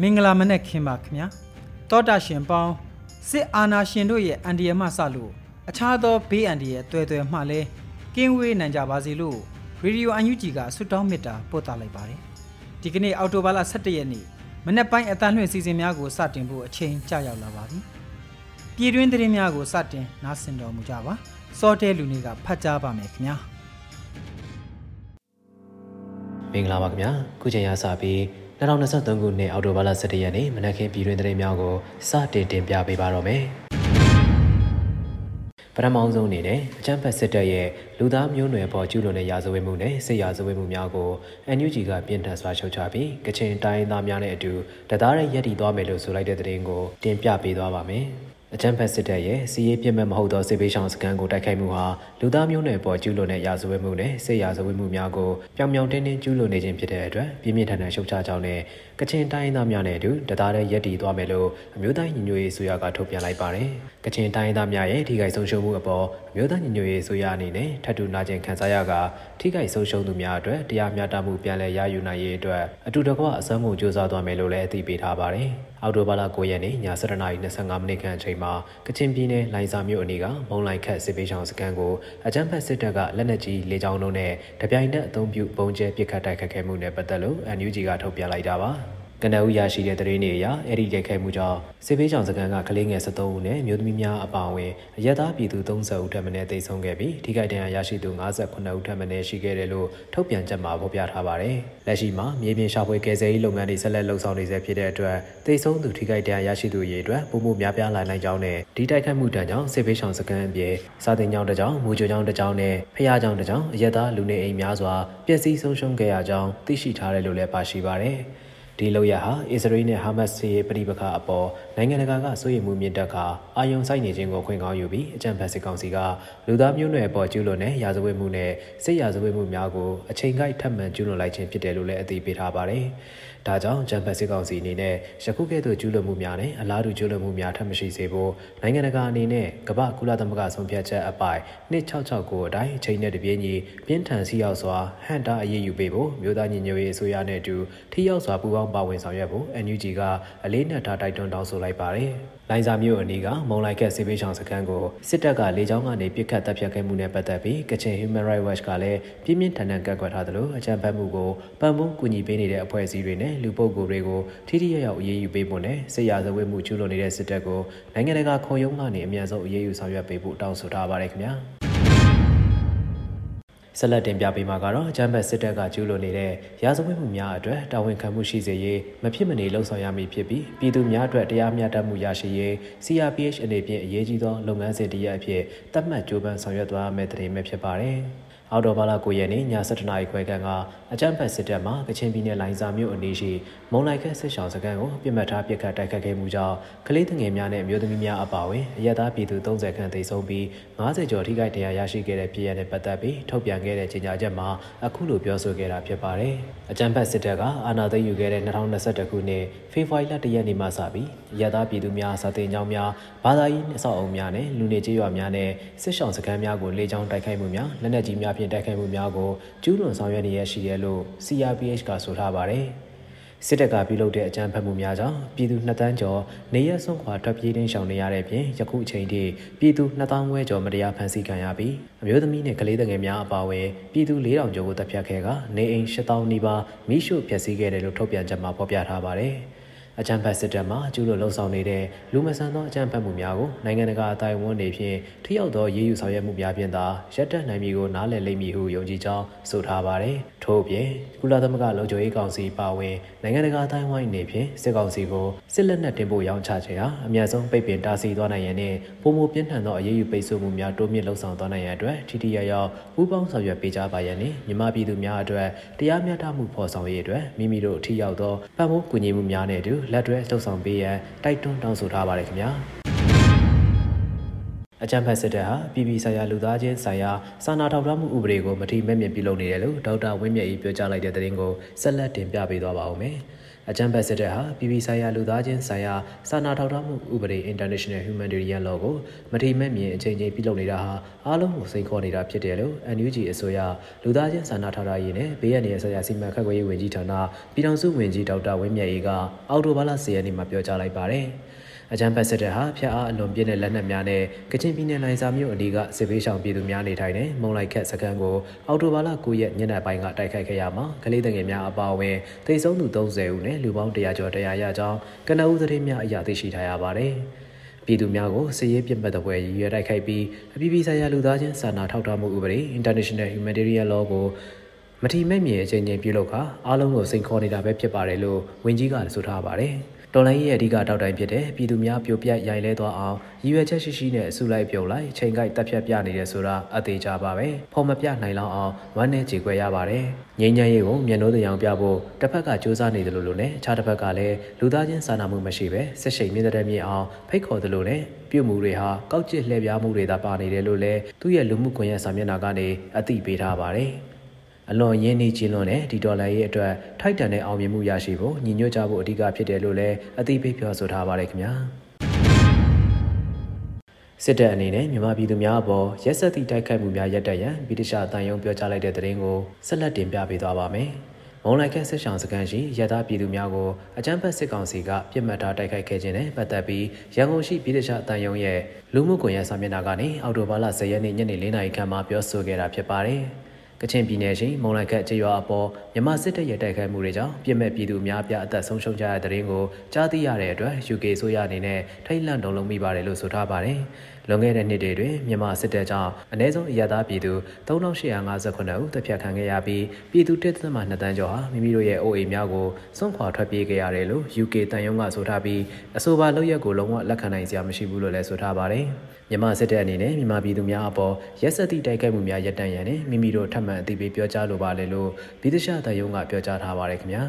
မင်္ဂလာမနက်ခင်းပါခင်ဗျာတောတာရှင်ပေါင်းစစ်အာဏာရှင်တို့ရဲ့အန်ဒီယမဆလို့အခြားသောဘေးအန်ဒီရဲ့တွေ့တွေ့မှလည်းကင်းဝေးနိုင်ကြပါစေလို့ရေဒီယိုအန်ယူဂျီကဆွတောင်းမေတ္တာပို့သလိုက်ပါတယ်ဒီကနေ့အောက်တိုဘာလ17ရက်နေ့မနေ့ပိုင်းအတန်းလွှင့်စီစဉ်များကိုစတင်ဖို့အချိန်ကြာရောက်လာပါပြီပြည်တွင်းသတင်းများကိုစတင်နားဆင်တော်မူကြပါစောတဲလူနေကဖတ်ကြားပါမယ်ခင်ဗျာမင်္ဂလာပါခင်ဗျာခုချိန်ရစပြီး 2023ခုနှစ်အောက်တိုဘာလ17ရက်နေ့မနက်ခင်းပြည်တွင်သတင်းများကိုစတင်တင်ပြပေးပါတော့မယ်ပထမဆုံးအနေနဲ့အကြမ်းဖက်စစ်တပ်ရဲ့လူသားမျိုးနွယ်ပေါ်ကျူးလွန်တဲ့ရာဇဝတ်မှုနဲ့စစ်ရာဇဝတ်မှုများကို NUG ကပြင်းထန်စွာရှုတ်ချပြီးကချင်တိုင်းသားများနဲ့အတူတသားရဲရည်တည်သွားမယ်လို့ဆိုလိုက်တဲ့သတင်းကိုတင်ပြပေးသွားပါမယ်။ အကြမ်းဖက်စစ်တပ်ရဲ့စီးရေးပြစ်မဲ့မဟုတ်သောစစ်ပေးဆောင်စခန်းကိုတိုက်ခိုက်မှုဟာလူသားမျိုးနွယ်ပေါ်ကျူးလွန်တဲ့ရာဇဝတ်မှုနဲ့စစ်ရာဇဝတ်မှုများကိုပြောင်ပြောင်တင်းတင်းကျူးလွန်နေခြင်းဖြစ်တဲ့အတွက်ပြင်းပြထန်ထန်ရှုတ်ချကြောင်းနဲ့ကချင်တိုင်းသားများနဲ့အတူတသားတည်းရက်တည်သွားမယ်လို့အမျိုးသားညီညွတ်ရေးဆိုရကထုတ်ပြန်လိုက်ပါတယ်။ကချင်တိုင်းသားများရဲ့ထိခိုက်ဆုံးရှုံးမှုအပေါ်အမျိုးသားညီညွတ်ရေးဆိုရအနေနဲ့ထပ်တူနာကျင်ခံစားရကထိခိုက်ဆုံးရှုံးသူများအတွက်တရားမျှတမှုပြန်လည်ရယူနိုင်ရေးအတွက်အတူတကွအစမ်းမှုစ조사သွားမယ်လို့လည်းအသိပေးထားပါတယ်။ အော်တိုဘာလ9ရက်နေ့ည7:25မိနစ်ခန့်အချိန်မှာကချင်ပြည်နယ်လိုင်စာမြို့အနီးကမုံလိုက်ခတ်စစ်ပေးဆောင်စခန်းကိုအကြမ်းဖက်စစ်တပ်ကလက်နက်ကြီးလေကြောင်းလုံးနဲ့တပြိုင်နက်အုံပြုပုံကျဲပစ်ခတ်တိုက်ခတ်ခဲ့မှုနဲ့ပတ်သက်လို့ NUG ကထုတ်ပြန်လိုက်တာပါ။ ကနအူရရှိတဲ့သတင်းတွေအရအဲ့ဒီရိုက်ခိုက်မှုကြောင့်စစ်ပေးဆောင်စကန်ကကလေးငယ်73ဦးနဲ့မျိုးသမီးများအပါအဝင်အရက်သားပြည်သူ30ဦးထပ်မံတိတ်ဆုံးခဲ့ပြီးထိခိုက်ဒဏ်ရာရရှိသူ58ဦးထပ်မံရှိခဲ့တယ်လို့ထုတ်ပြန်ချက်မှာဖော်ပြထားပါတယ်။လက်ရှိမှာမြေပြင်ရှာဖွေကယ်ဆယ်ရေးလုပ်ငန်းတွေဆက်လက်လုပ်ဆောင်နေဆဲဖြစ်တဲ့အတွက်တိတ်ဆုံးသူထိခိုက်ဒဏ်ရာရရှိသူတွေအတွက်ပုံမှုများပြားလာနိုင်ကြောင်းနဲ့ဒီတိုက်ခိုက်မှုတန်ကြောင့်စစ်ပေးဆောင်စကန်အပြင်စာတင်ကြောင်းတစ်ကြောင်းမူကြိုကြောင်းတစ်ကြောင်းနဲ့ဖျားကြောင်းတစ်ကြောင်းအရက်သားလူနေအိမ်များစွာပျက်စီးဆုံးရှုံးခဲ့ရကြောင်းသိရှိထားတယ်လို့လည်းပါရှိပါတယ်။ ဒီလောက်ရဟာအစ္စရေးနဲ့ဟာမတ်စ်ရဲ့ပြည်ပခါအပေါ်နိုင်ငံတကာကစိုးရိမ်မှုမြင့်တက်ခါအာယုံဆိုင်နေခြင်းကိုခွင့်ကောင်းယူပြီးအကြံဖတ်စစ်ကောင်စီကလူသားမျိုးနွယ်ပေါ်ကျူးလွန်တဲ့ရာဇဝတ်မှုနဲ့စစ်ရာဇဝတ်မှုများကိုအချိန်ကိုက်ထပ်မံကျူးလွန်လိုက်ခြင်းဖြစ်တယ်လို့လည်းအသိပေးထားပါတယ်။ဒါကြောင့်ဂျမ်ဖတ်စစ်ကောင်စီအနေနဲ့ယခုကဲ့သို့ကျူးလွန်မှုများနဲ့အလားတူကျူးလွန်မှုများထပ်မရှိစေဖို့နိုင်ငံတကာအနေနဲ့ကမ္ဘာကုလသမဂ္ဂဆုံးဖြတ်ချက်အပိုင်2669အတိုင်းအချိန်နဲ့တပြေးညီပြင်းထန်စီရောက်စွာဟန်တာအရေးယူပေးဖို့မြို့သားညီညွတ်ရေးအစိုးရနဲ့အတူထိရောက်စွာပူးပေါင်းပါဝင်ဆောင်ရွက်ဖို့ NUG ကအလေးနက်ထားတိုက်တွန်းတောင်းဆိုလိုက်ပါတယ်။ လိုင်ဇာမြို့အနီးကမုံလိုက်ခက်စေပေးဆောင်စခန်းကိုစစ်တပ်ကလေကြောင်းကနေပစ်ခတ်တပ်ဖြတ်ခဲ့မှုနဲ့ပတ်သက်ပြီးကချင် Human Rights Watch ကလည်းပြင်းပြင်းထန်ထန်ကန့်ကွက်ထားသလိုအကြမ်းဖက်မှုကိုပံ့ပိုးကူညီပေးနေတဲ့အဖွဲ့အစည်းတွေနဲ့လူပုဂ္ဂိုလ်တွေကိုထိထိရောက်ရောက်အရေးယူပေးဖို့နဲ့စစ်ရာဇဝတ်မှုကျူးလွန်နေတဲ့စစ်တပ်ကိုနိုင်ငံတကာခုံရုံးကနေအမြန်ဆုံးအရေးယူဆောင်ရွက်ပေးဖို့တောင်းဆိုထားပါတယ်ခင်ဗျာ။ ဆက်လက်တင်ပြပေးမှာကတော့အကြမ်းဖက်စစ်တပ်ကကျူးလွန်နေတဲ့ရာဇဝတ်မှုများအတွက်တာဝန်ခံမှုရှိစေရေးမဖြစ်မနေလှုံ့ဆော်ရမည်ဖြစ်ပြီးပြည်သူများအတွက်တရားမျှတမှုရရှိရေး CRPH အနေဖြင့်အရေးကြီးသောလုပ်ငန်းစဉ်တစ်ရပ်အဖြစ်သတ်မှတ်ကြိုးပမ်းဆောင်ရွက်သွားမယ့်တည်မဲ့ဖြစ်ပါတယ်။အော်တိုဘာလ9ရက်နေ့ည7:00နာရီခွဲခန့်က အကြမ်းဖက်စစ်တပ်မှကချင်ပြည်နယ်လိုင်ဇာမြို့အနီးရှိမုံလိုက်ခက်စစ်ဆောင်စခန်းကိုပြစ်မှတ်ထားပစ်ခတ်တိုက်ခတ်ခဲ့မှုကြောင့်ကလေးငယ်များနဲ့မျိုးသမီးများအပါအဝင်အရက်သားပြည်သူ30ခန့်သေဆုံးပြီး90ကျော်ထိခိုက်ဒဏ်ရာရရှိခဲ့တဲ့ပြည်ရတဲ့ပတ်သက်ပြီးထုတ်ပြန်ခဲ့တဲ့ကြေညာချက်မှာအခုလိုပြောဆိုခဲ့တာဖြစ်ပါတယ်။အကြမ်းဖက်စစ်တပ်ကအာဏာသိမ်းယူခဲ့တဲ့2021ခုနှစ်ဖေဖော်ဝါရီလ1ရက်နေ့မှစပြီးအရက်သားပြည်သူများစာတင်ကြောင်းများဘာသာရေးအဆောက်အုံများနဲ့လူနေကြေးရွာများနဲ့စစ်ဆောင်စခန်းများကိုလေကြောင်းတိုက်ခိုက်မှုများလက်နက်ကြီးများဖြင့်တိုက်ခိုက်မှုများကိုကျူးလွန်ဆောင်ရွက်နေရရှိတယ်လို့ CRPH ကဆိုထားပါတယ်။စစ်တပ်ကပြုလုပ်တဲ့အကြမ်းဖက်မှုများကြောင့်ပြည်သူ2တန်းကျော်နေရဆွန့်ခွာထွက်ပြေးတင်းရှောင်နေရတဲ့ပြင်ယခုအချိန်ထိပြည်သူ2000ဝဲကျော်မတရားဖမ်းဆီးခံရပြီးအမျိုးသမီးနဲ့ကလေးငယ်များအပါအဝင်ပြည်သူ4000ကျော်ကိုတပ်ဖြတ်ခဲ့ကနေအိမ်8000နီးပါးမိရှုဖျက်ဆီးခဲ့တယ်လို့ထုတ်ပြန်ချက်မှာဖော်ပြထားပါတယ်။ အကြမ်းဖက်စစ်တပ်မှကျူးလွန်လှုံ့ဆော်နေတဲ့လူမဆန်သောအကြမ်းဖက်မှုများကိုနိုင်ငံတကာအတိုင်းအဝန်တွေဖြင့်ထိရောက်သောရေးယူဆောင်ရွက်မှုများဖြင့်သာရပ်တန့်နိုင်မည်ကိုနားလည်လိမ့်မည်ဟုယုံကြည်ကြောင်းဆိုထားပါတယ်။ထို့အပြင်ကုလသမဂ္ဂလုံခြုံရေးကောင်စီပါဝင်နိုင်ငံတကာအတိုင်းအဝန်အနေဖြင့်စစ်ကောင်စီကိုစစ်လက်နက်တင်ပို့ရောင်းချခြင်းဟာအများဆုံးပိတ်ပင်တားဆီးသွားနိုင်ရန်နှင့်ပုံမပြင်းထန်သောအရေးယူပိတ်ဆို့မှုများတိုးမြင့်လှုံ့ဆော်သွားနိုင်ရန်အတွက်ထိထိရောက်ရောက်ပူးပေါင်းဆောင်ရွက်ပေးကြပါရန်နှင့်မြန်မာပြည်သူများအတွက်တရားမျှတမှုဖော်ဆောင်ရေးအတွက်မိမိတို့ထိရောက်သောပံ့ပိုးကူညီမှုများနဲ့အတူလက်တွဲလှုံ့ဆော်ပေးရန်တိုက်တွန်းတောင်းဆိုထားပါတယ်ခင်ဗျာအကြံဖက်စစ်တပ်ဟာပြည်ပြည်ဆိုင်ရာလူသားချင်းဆိုင်ရာစာနာထောက်ထားမှုဥပဒေကိုမထိမဲ့မြင်ပြုလုပ်နေတယ်လို့ဒေါက်တာဝင်းမြတ်ကြီးပြောကြားလိုက်တဲ့သတင်းကိုဆက်လက်တင်ပြပေးသွားပါဦးမယ်။ အကြံဖက်စစ်တပ်ဟာပြည်ပြည်ဆိုင်ရာလူသားချင်းဆိုင်ရာစာနာထောက်ထားမှုဥပဒေ International Humanitarian Law ကိုမထိမဲ့မြင်အချိန်ချင်းပြုလုပ်နေတာဟာအားလုံးကိုစိန်ခေါ်နေတာဖြစ်တယ်လို့ NUG အစိုးရလူသားချင်းစာနာထောက်ထားရေးနဲ့ဘေးရန်ရဲ့ဆရာစီမံခန့်ခွဲရေးဝန်ကြီးဌာနပြည်ထောင်စုဝန်ကြီးဒေါက်တာဝင်းမြတ်ကြီးကအောက်တိုဘာလ10ရက်နေ့မှာပြောကြားလိုက်ပါတယ်။ အကြမ်းဖက်စစ်တပ်ဟာဖျက်အားအလွန်ပြင်းတဲ့လက်နက်များနဲ့ကချင်ပြည်နယ်လိုင်စာမြို့အနီးကစစ်ပေးရှောင်ပြည်သူများနေထိုင်တဲ့မုံလိုက်ခက်စခန်းကိုအော်တိုဘာလ9ရက်ညနေပိုင်းကတိုက်ခိုက်ခဲ့ရမှာကလေးငယ်များအပါအဝင်တိတ်ဆုံးသူ30ဦးနဲ့လူပေါင်း100ကျော်တရားရကြောင်းကနအူးသတင်းများအရာသိရှိထားရပါတယ်။ပြည်သူများကိုစည်ရေးပြတ်မှတ်တဲ့ဘွယ်ရည်ရွယ်တိုက်ခိုက်ပြီးအပြည်ပြည်ဆိုင်ရာလူသားချင်းစာနာထောက်ထားမှုဥပဒေ International Humanitarian Law ကိုမထီမဲ့မြင်အချိန်ချင်းပြုလုပ်ခါအားလုံးကိုစိန်ခေါ်နေတာပဲဖြစ်ပါတယ်လို့ဝန်ကြီးကဆိုထားပါတယ်။ တော်လိုင်းရဲ့အဓိကတောက်တိုင်းဖြစ်တဲ့ပြည်သူများပြိုပြတ်ရိုင်လဲသွားအောင်ရည်ရွယ်ချက်ရှိရှိနဲ့အစုလိုက်ပြုံလိုက်ချိန်ကိုက်တက်ဖြတ်ပြနေတယ်ဆိုတာအသေးချပါပဲဖုံမပြနိုင်လောက်အောင်ဝမ်းနဲ့ကြေခွဲရပါတယ်ငင်းချမ်းရေးကိုမျက်နှိုးတရားပြဖို့တစ်ဖက်ကစူးစမ်းနေတယ်လို့လို့နဲ့အခြားတစ်ဖက်ကလည်းလူသားချင်းစာနာမှုမရှိပဲဆက်ရှိန်မြင့်တဲ့မြင့်အောင်ဖိတ်ခေါ်တယ်လို့နဲ့ပြုမှုတွေဟာကောက်ကျစ်လှည့်ပြားမှုတွေသာပါနေတယ်လို့လည်းသူ့ရဲ့လူမှုကွန်ရက်စာမျက်နှာကနေအသိပေးထားပါတယ် အလွန်ရင်းနှီးခြင်းလွန်တဲ့ဒီဒေါ်လာရဲ့အတွက်ထိုက်တန်တဲ့အောင်မြင်မှုရရှိဖို့ညီညွတ်ကြဖို့အဓိကဖြစ်တယ်လို့လည်းအသိပေးပြောဆိုထားပါတယ်ခင်ဗျာစစ်တပ်အနေနဲ့မြန်မာပြည်သူများအပေါ်ရက်စက်သည့်တိုက်ခိုက်မှုများရပ်တန့်ရန်ဗြိတိရှအတန်ယုံပြောကြားလိုက်တဲ့သတင်းကိုဆက်လက်တင်ပြပေးသွားပါမယ်။မုံလိုက်ခက်စစ်ဆောင်စကန်ရှိရတာပြည်သူများကိုအကြမ်းဖက်စစ်ကောင်စီကပြစ်မှတ်ထားတိုက်ခိုက်ခဲ့ခြင်းနဲ့ပတ်သက်ပြီးရန်ကုန်ရှိပြည်တခြားအတန်ယုံရဲ့လူမှုကွန်ရက်စာမျက်နှာကနေအော်တိုဘာလ10ရက်နေ့ညနေ4နာရီခန့်မှာပြောဆိုခဲ့တာဖြစ်ပါတယ်။ ကချင်ပြည်နယ်ရှိမုံလိုက်ခတ်ကျေးရွာအပေါ်မြန်မာစစ်တပ်ရဲ့တိုက်ခိုက်မှုတွေကြောင့်ပြစ်မဲ့ပြည်သူအများပြအသက်ဆုံးရှုံးကြတဲ့တဲ့ရင်ကိုကြားသိရတဲ့အတွက် UK ဆိုရအနေနဲ့ထိတ်လန့်တုန်လှုပ်မိပါတယ်လို့ဆိုထားပါတယ်။လွန်ခဲ့တဲ့နှစ်တွေတွင်မြန်မာစစ်တပ်ကြောင့်အ ਨੇ ဆုံးအရသာပြည်သူ3859ဦးတပ်ဖြတ်ခံခဲ့ရပြီးပြည်သူတစ်သက်မှ2တန်းကျော်ဟာမိမိတို့ရဲ့အိုးအိမ်များကိုစွန့်ခွာထွက်ပြေးခဲ့ရတယ်လို့ UK တန်ယုံကဆိုထားပြီးအဆိုပါလုပ်ရက်ကိုလုံးဝလက်ခံနိုင်စရာမရှိဘူးလို့လည်းဆိုထားပါတယ်။ မြန်မာစစ်တပ်အနေနဲ့မြန်မာပြည်သူများအပေါ်ရက်စက်သည့်တိုက်ခိုက်မှုများရပ်တန့်ရန်နဲ့မိမိတို့ထပ်မံအသိပေးပြောကြားလိုပါလေလို့ပြည်သ့ရှတယုံကပြောကြားထားပါတယ်ခင်ဗျာ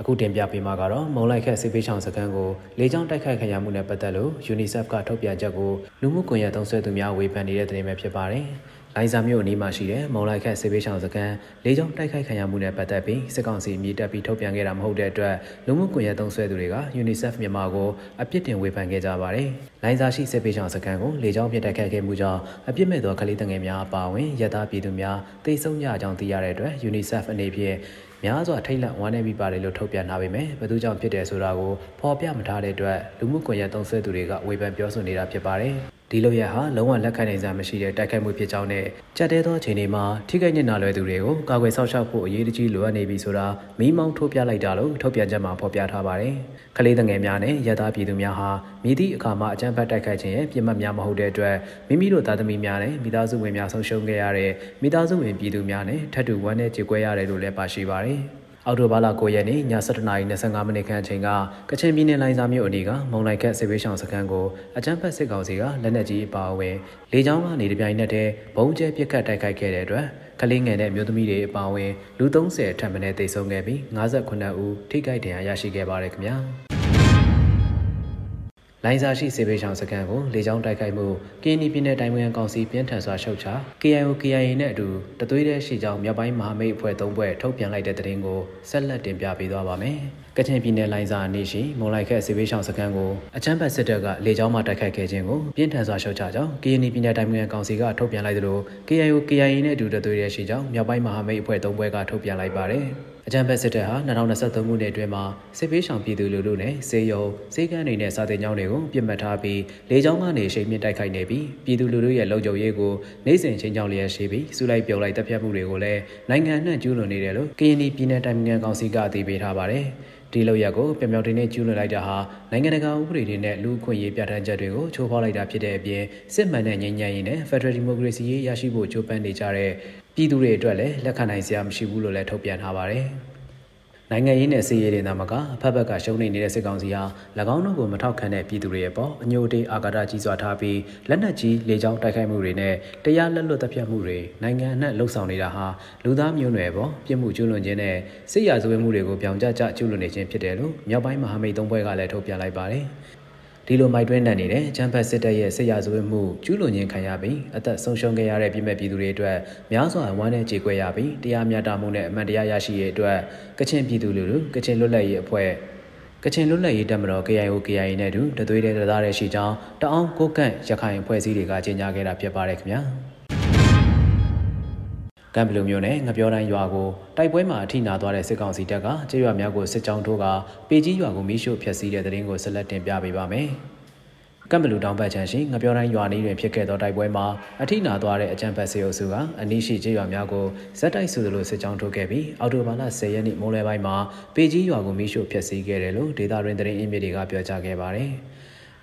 အခုတင်ပြပေးမှာကတော့မုံလိုက်ခက်စစ်ပေးချောင်စခန်းကိုလေကြောင်းတိုက်ခိုက်ခံရမှုနဲ့ပတ်သက်လို့ UNICEF ကထုတ်ပြန်ချက်ကိုလူမှုကွန်ရက်သုံးဆွဲသူများဝေဖန်နေတဲ့သတင်းပဲဖြစ်ပါတယ်။ လိုင်ဇာမြို့အနီးမှာရှိတဲ့မုံလိုက်ခက်စစ်ပေးချောင်စခန်းလေးကြောင်းတိုက်ခိုက်ခံရမှုနဲ့ပတ်သက်ပြီးစစ်ကောင်စီမြေတက်ပြီးထုတ်ပြန်ခဲ့တာမဟုတ်တဲ့အတွက်လူမှုကွန်ရက်သုံးဆွဲသူတွေက UNICEF မြန်မာကိုအပြစ်တင်ဝေဖန်ခဲ့ကြပါတယ်။လိုင်ဇာရှိစစ်ပေးချောင်စခန်းကိုလေးကြောင်းပြစ်တိုက်ခိုက်ခဲ့မှုကြောင့်အပြစ်မဲ့သောကလေးငယ်များအပါအဝင်ရသားပြည်သူများတိတ်ဆုံးကြကြောင်းသိရတဲ့အတွက် UNICEF အနေဖြင့်များစွာထိတ်လန့်ဝမ်းနည်းပြီးပါတယ်လို့ထုတ်ပြန်ထားပေမဲ့ဘယ်သူကြောင့်ဖြစ်တယ်ဆိုတာကိုဖော်ပြမထားတဲ့အတွက်လူမှုကွန်ရက်သုံးဆွဲသူတွေကဝေဖန်ပြောဆိုနေတာဖြစ်ပါတယ်။ ဒီလိုရဟာလုံးဝလက်ခံနိုင်စရာမရှိတဲ့တိုက်ခိုက်မှုဖြစ်ကြောင်းနဲ့ကြက်တဲသောအခြေအနေမှာထိခိုက်ညစ်နာလွယ်သူတွေကိုကာကွယ်ဆောက်ရှောက်ဖို့အရေးတကြီးလိုအပ်နေပြီဆိုတာမိမောင်းထိုးပြလိုက်တာလို့ထုတ်ပြန်ချက်မှာဖော်ပြထားပါတယ်။ကလေးငယ်များနဲ့ရသားပြည်သူများဟာမြည်သည့်အခါမှာအကြမ်းဖက်တိုက်ခိုက်ခြင်းရဲ့ပြစ်မှတ်များမဟုတ်တဲ့အတွက်မိမိတို့သားသမီးများနဲ့မိသားစုဝင်များဆုံးရှုံးခဲ့ရတဲ့မိသားစုဝင်ပြည်သူများနဲ့ထပ်တူဝမ်းနည်းကြေကွဲရတယ်လို့လည်းပါရှိပါတယ်။ အောက်တိုဘာလ9ရက်နေ့ည7:25မိနစ်ခန့်အချိန်ကကချင်ပြည်နယ်လိုင်ဇာမြို့အနီးကမုံလိုက်ခက်စစ်ပေးဆောင်စခန်းကိုအကြမ်းဖက်စစ်ကောင်စီကလက်နက်ကြီးအပါအဝင်လေကြောင်းကနေတပြိုင်နက်တည်းဘုံကျဲပစ်ခတ်တိုက်ခိုက်ခဲ့တဲ့အတွက်ကလေးငယ်နဲ့မျိုးသမီးတွေအပါအဝင်လူ30ထပ်မံတေဆုံးခဲ့ပြီး58ဦးထိခိုက်ဒဏ်ရာရရှိခဲ့ပါတယ်ခင်ဗျာ။ လိုင်းစာရှိစေဘေးချောင်စကန်ကိုလေကြောင်းတိုက်ခိုက်မှုကင်းနီပြည်နယ်တိုင်းဝန်ကောင်စီပြင်းထန်စွာရှုတ်ချ KIO KIA နဲ့အတူတသွေးတဲ့ရှိကြောင်မြောက်ပိုင်းမဟာမိတ်အဖွဲ့၃ဖွဲ့ထုတ်ပြန်လိုက်တဲ့သတင်းကိုဆက်လက်တင်ပြပေးသွားပါမယ်။ ကချင်ပြည်နယ်လိုင်ဇာအနီးရှိမုံလိုက်ခက်စေဘေးရှောင်းစခန်းကိုအချမ်းဘတ်စစ်တပ်ကလေကြောင်းမှတိုက်ခိုက်ခဲ့ခြင်းကိုပြင်းထန်စွာရှုတ်ချကြောင်း KNY ပြည်နယ်တိုင်းနိုင်ငံကောင်စီကထုတ်ပြန်လိုက်သလို KIO KIA နဲ့အတူတသွေးရရှိကြောင်းမြောက်ပိုင်းမဟာမိတ်အဖွဲ့၃ဘွဲကထုတ်ပြန်လိုက်ပါတယ်။အကြံဖက်စစ်တပ်ဟာ2023ခုနှစ်အတွင်းမှာစစ်ပေးဆောင်ပြည်သူလူထုနဲ့စေယုံစေကန်းတွေနဲ့စာတင်ကျောင်းတွေကိုပြစ်မှတ်ထားပြီးလေကြောင်းကနေရှိန်မြင့်တိုက်ခိုက်နေပြီးပြည်သူလူထုရဲ့လုံခြုံရေးကိုနိုင်စဉ်ချင်းချောင်းလျက်ရှိပြီးစူလိုက်ပြုံလိုက်တပ်ဖြတ်မှုတွေကိုလည်းနိုင်ငံနှံ့ကျူးလွန်နေတယ်လို့ကရင်ပြည်နယ်တိုင်းနိုင်ငံကောင်စီကအသိပေးထားပါတယ်ဒီလောက်ရက်ကိုပြောင်ပြောင်တင်းနဲ့ကျူးလွန်လိုက်တာဟာနိုင်ငံတကာဥပဒေတွေနဲ့လူ့အခွင့်အရေးပြဋ္ဌာန်းချက်တွေကိုချိုးဖောက်လိုက်တာဖြစ်တဲ့အပြင်စစ်မှန်တဲ့ငြိမ်းချမ်းရေးနဲ့ Federal Democracy ရေးရရှိဖို့ကြိုးပမ်းနေကြတဲ့ပြည်သူတွေအတွက်လည်းလက်ခံနိုင်စရာမရှိဘူးလို့လည်းထုတ်ပြန်ထားပါတယ်။ နိုင်ငံရေးနဲ့စီးရေးတွေသာမကအဖက်ဖက်ကရှုံးနေနေတဲ့စစ်ကောင်စီဟာ၎င်းတို့ကိုမထောက်ခံတဲ့ပြည်သူတွေရဲ့ပေါ်အညိုတေးအာကာဒကြီးစွာထားပြီးလက်နက်ကြီးလေကြောင်းတိုက်ခိုက်မှုတွေနဲ့တရားလက်လွတ်တပ်ဖြတ်မှုတွေနိုင်ငံအနှံ့လှုပ်ဆောင်နေတာဟာလူသားမျိုးနွယ်ပေါ်ပြစ်မှုကျူးလွန်ခြင်းနဲ့စစ်ရာဇဝတ်မှုတွေကိုပြောင်ကျကျကျူးလွန်နေခြင်းဖြစ်တယ်လို့မြောက်ပိုင်းမဟာမိတ်သုံးဘွဲကလည်းထုတ်ပြန်လိုက်ပါတယ်။ ဒီလိုမိုက်တွင်းနိုင်နေတဲ့ချမ်းဖတ်စစ်တပ်ရဲ့စစ်ရာဇဝတ်မှုကျူးလွန်ခြင်းခံရပြီးအသက်ဆုံးရှုံးခဲ့ရတဲ့ပြည်မဲ့ပြည်သူတွေအတွက်များစွာဝမ်းနည်းကြေကွဲရပြီးတရားမျှတမှုနဲ့အမှန်တရားရရှိရေးအတွက်ကချင်ပြည်သူလူထုကချင်လွတ်လပ်ရေးအဖွဲ့ကချင်လွတ်လပ်ရေးတပ်မတော် KIO KIA နဲ့တူတသွေးတဲ့တရားတဲ့ရှိကြောင်းတအောင်ကိုကန့်ရခိုင်အဖွဲ့အစည်းတွေကကြေညာခဲ့တာဖြစ်ပါတယ်ခင်ဗျာ။ ကံဘလူမျိုးနဲ့ငပြောတိုင်းရွာကိုတိုက်ပွဲမှာအထိနာသွားတဲ့စစ်ကောင်စီတပ်ကကြေးရွာများကိုစစ်ကြောင်းထိုးကပေကြီးရွာကိုမိရှို့ဖျက်ဆီးတဲ့တဲ့ရင်ကိုဆက်လက်တင်ပြပေးပါမယ်။ကံဘလူတောင်ဘက်ချမ်းရှိငပြောတိုင်းရွာနီးတွင်ဖြစ်ခဲ့သောတိုက်ပွဲမှာအထိနာသွားတဲ့အကြံဖက်စေအုပ်စုကအနီးရှိကြေးရွာများကိုဇက်တိုက်ဆူသလိုစစ်ကြောင်းထိုးခဲ့ပြီးအော်တိုဘာလ10ရက်နေ့မိုးလယ်ပိုင်းမှာပေကြီးရွာကိုမိရှို့ဖျက်ဆီးခဲ့တယ်လို့ဒေတာရင်းသတင်းအင်းမြစ်တွေကပြောကြားခဲ့ပါတယ်။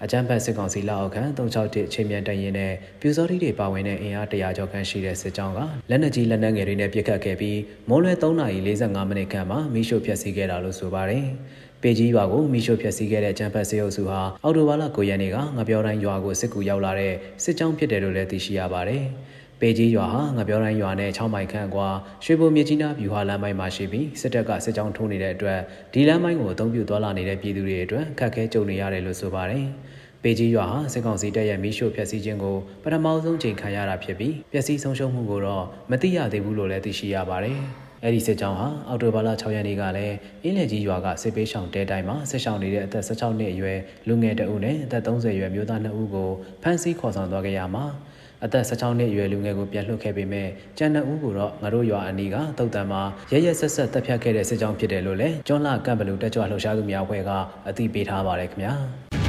အကြမ်းဖက်စစ်ကောင်စီလက်အောက်ခံ361ချိန်မြန်တရင်နဲ့ပြူစောတိတွေပါဝင်တဲ့အင်အား100ကျော်ခန့်ရှိတဲ့စစ်ကြောင်းကလက်နက်ကြီးလက်နက်ငယ်တွေနဲ့ပစ်ခတ်ခဲ့ပြီးမိုးလွဲ3:45မိနစ်ခန့်မှာမိရှို့ဖျက်ဆီးခဲ့တာလို့ဆိုပါတယ်။ပေကြီးရွာကိုမိရှို့ဖျက်ဆီးခဲ့တဲ့ကျန်းဖက်စေအုပ်စုဟာအော်တိုဘာလ9ရက်နေ့ကငပြောတိုင်းရွာကိုစစ်ကူရောက်လာတဲ့စစ်ကြောင်းဖြစ်တယ်လို့လည်းသိရှိရပါတယ်။ပေကြီးရွာဟာငပြောတိုင်းရွာနဲ့6မိုင်ခန့်ကွာရွှေဘုံမြကြီးနားဗျူဟာလမ်းပိုင်းမှာရှိပြီးစစ်တပ်ကစစ်ကြောင်းထိုးနေတဲ့အတွက်ဒီလမ်းပိုင်းကိုအုံပြုသွားလာနေတဲ့ပြည်သူတွေအတွက်ခက်ခဲကြုံနေရတယ်လို့ဆိုပါတယ်။ ပေကြီးရွာဟာစစ်ကောင်စီတပ်ရဲ့မီးရှို့ဖျက်ဆီးခြင်းကိုပထမဆုံးချိန်ခံရတာဖြစ်ပြီးပျက်စီးဆုံးရှုံးမှုကိုတော့မသိရသေးဘူးလို့လည်းသိရှိရပါတယ်။အဲ့ဒီစစ်ကြောင်းဟာအော်တိုဘာလ6ရက်နေ့ကလည်းအင်းလယ်ကြီးရွာကစစ်ပေးဆောင်တဲတိုင်းမှာဆက်ဆောင်နေတဲ့အသက်16နှစ်အရွယ်လူငယ်တအုပ်နဲ့အသက်30အရွယ်မျိုးသား2ဦးကိုဖမ်းဆီးခေါ်ဆောင်သွားခဲ့ရမှာအသက်16နှစ်အရွယ်လူငယ်ကိုပြန်လွှတ်ခဲ့ပေမဲ့ကျန်တဲ့ဦးကိုတော့ငါတို့ရွာအနီးကတုတ်တန်မှာရရဆက်ဆက်တပ်ဖြတ်ခဲ့တဲ့စစ်ကြောင်းဖြစ်တယ်လို့လည်းကျွန်းလာကမ်ဘလူတက်ကြွလှုပ်ရှားသူများအဖွဲ့ကအသိပေးထားပါတယ်ခင်ဗျာ။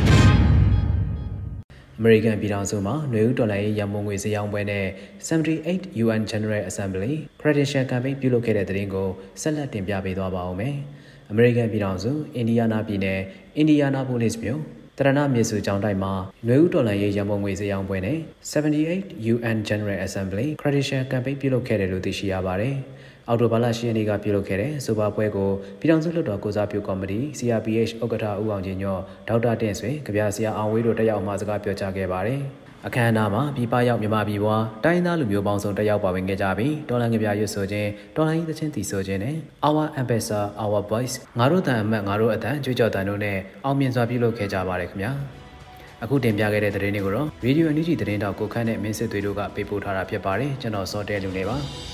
အမေရိကန်ပြည်ထောင်စုမှာຫນွေဦးတော်လှန်ရေးရန်ပုံငွေစည်းရောင်းပွဲနဲ့78 UN General Assembly Credential Campaign ပြုလုပ်ခဲ့တဲ့တဲ့ရင်ကိုဆက်လက်တင်ပြပေးသွားပါဦးမယ်။အမေရိကန်ပြည်ထောင်စုအင်ဒီယာနာပြည်နယ်အင်ဒီယာနာပိုလစ်မြို့တရဏမြေစုကျောင်းတိုင်းမှာຫນွေဦးတော်လှန်ရေးရန်ပုံငွေစည်းရောင်းပွဲနဲ့78 UN General Assembly Credential Campaign ပြုလုပ်ခဲ့တယ်လို့သိရှိရပါတယ်။ အော်တိုဘာလ10ရက်နေ့ကပြုလုပ်ခဲ့တဲ့ဆိုပါပွဲကိုပြည်ထောင်စုလွှတ်တော်ကိုစားပြုကော်မတီ CRPH ဥက္ကဋ္ဌဦးအောင်ချင်းညော့ဒေါက်တာတင့်ဆွေကြပြဆရာအောင်ဝေးတို့တက်ရောက်မှစကားပြောကြားခဲ့ပါတယ်။အခမ်းအနားမှာပြည်ပရောက်မြန်မာပြည်ပွားတိုင်းသားလူမျိုးပေါင်းစုံတက်ရောက်ပါဝင်ခဲ့ကြပြီးတော်လန်ကြပြရွတ်ဆိုခြင်းတော်လန်ရေးသချင်းတီဆိုခြင်းနဲ့ Our Ambassador Our Voice ငါတို့တန်အမတ်ငါတို့အတန်ကြွကြော်တန်တို့နဲ့အောင်မြင်စွာပြုလုပ်ခဲ့ကြပါတယ်ခင်ဗျာ။အခုတင်ပြခဲ့တဲ့သတင်းတွေကိုတော့ Radio NUG သတင်းတောက်ကိုခန့်နဲ့မင်းစစ်သွေးတို့ကပေးပို့ထားတာဖြစ်ပါတယ်ကျွန်တော်စောတဲလူနေပါ။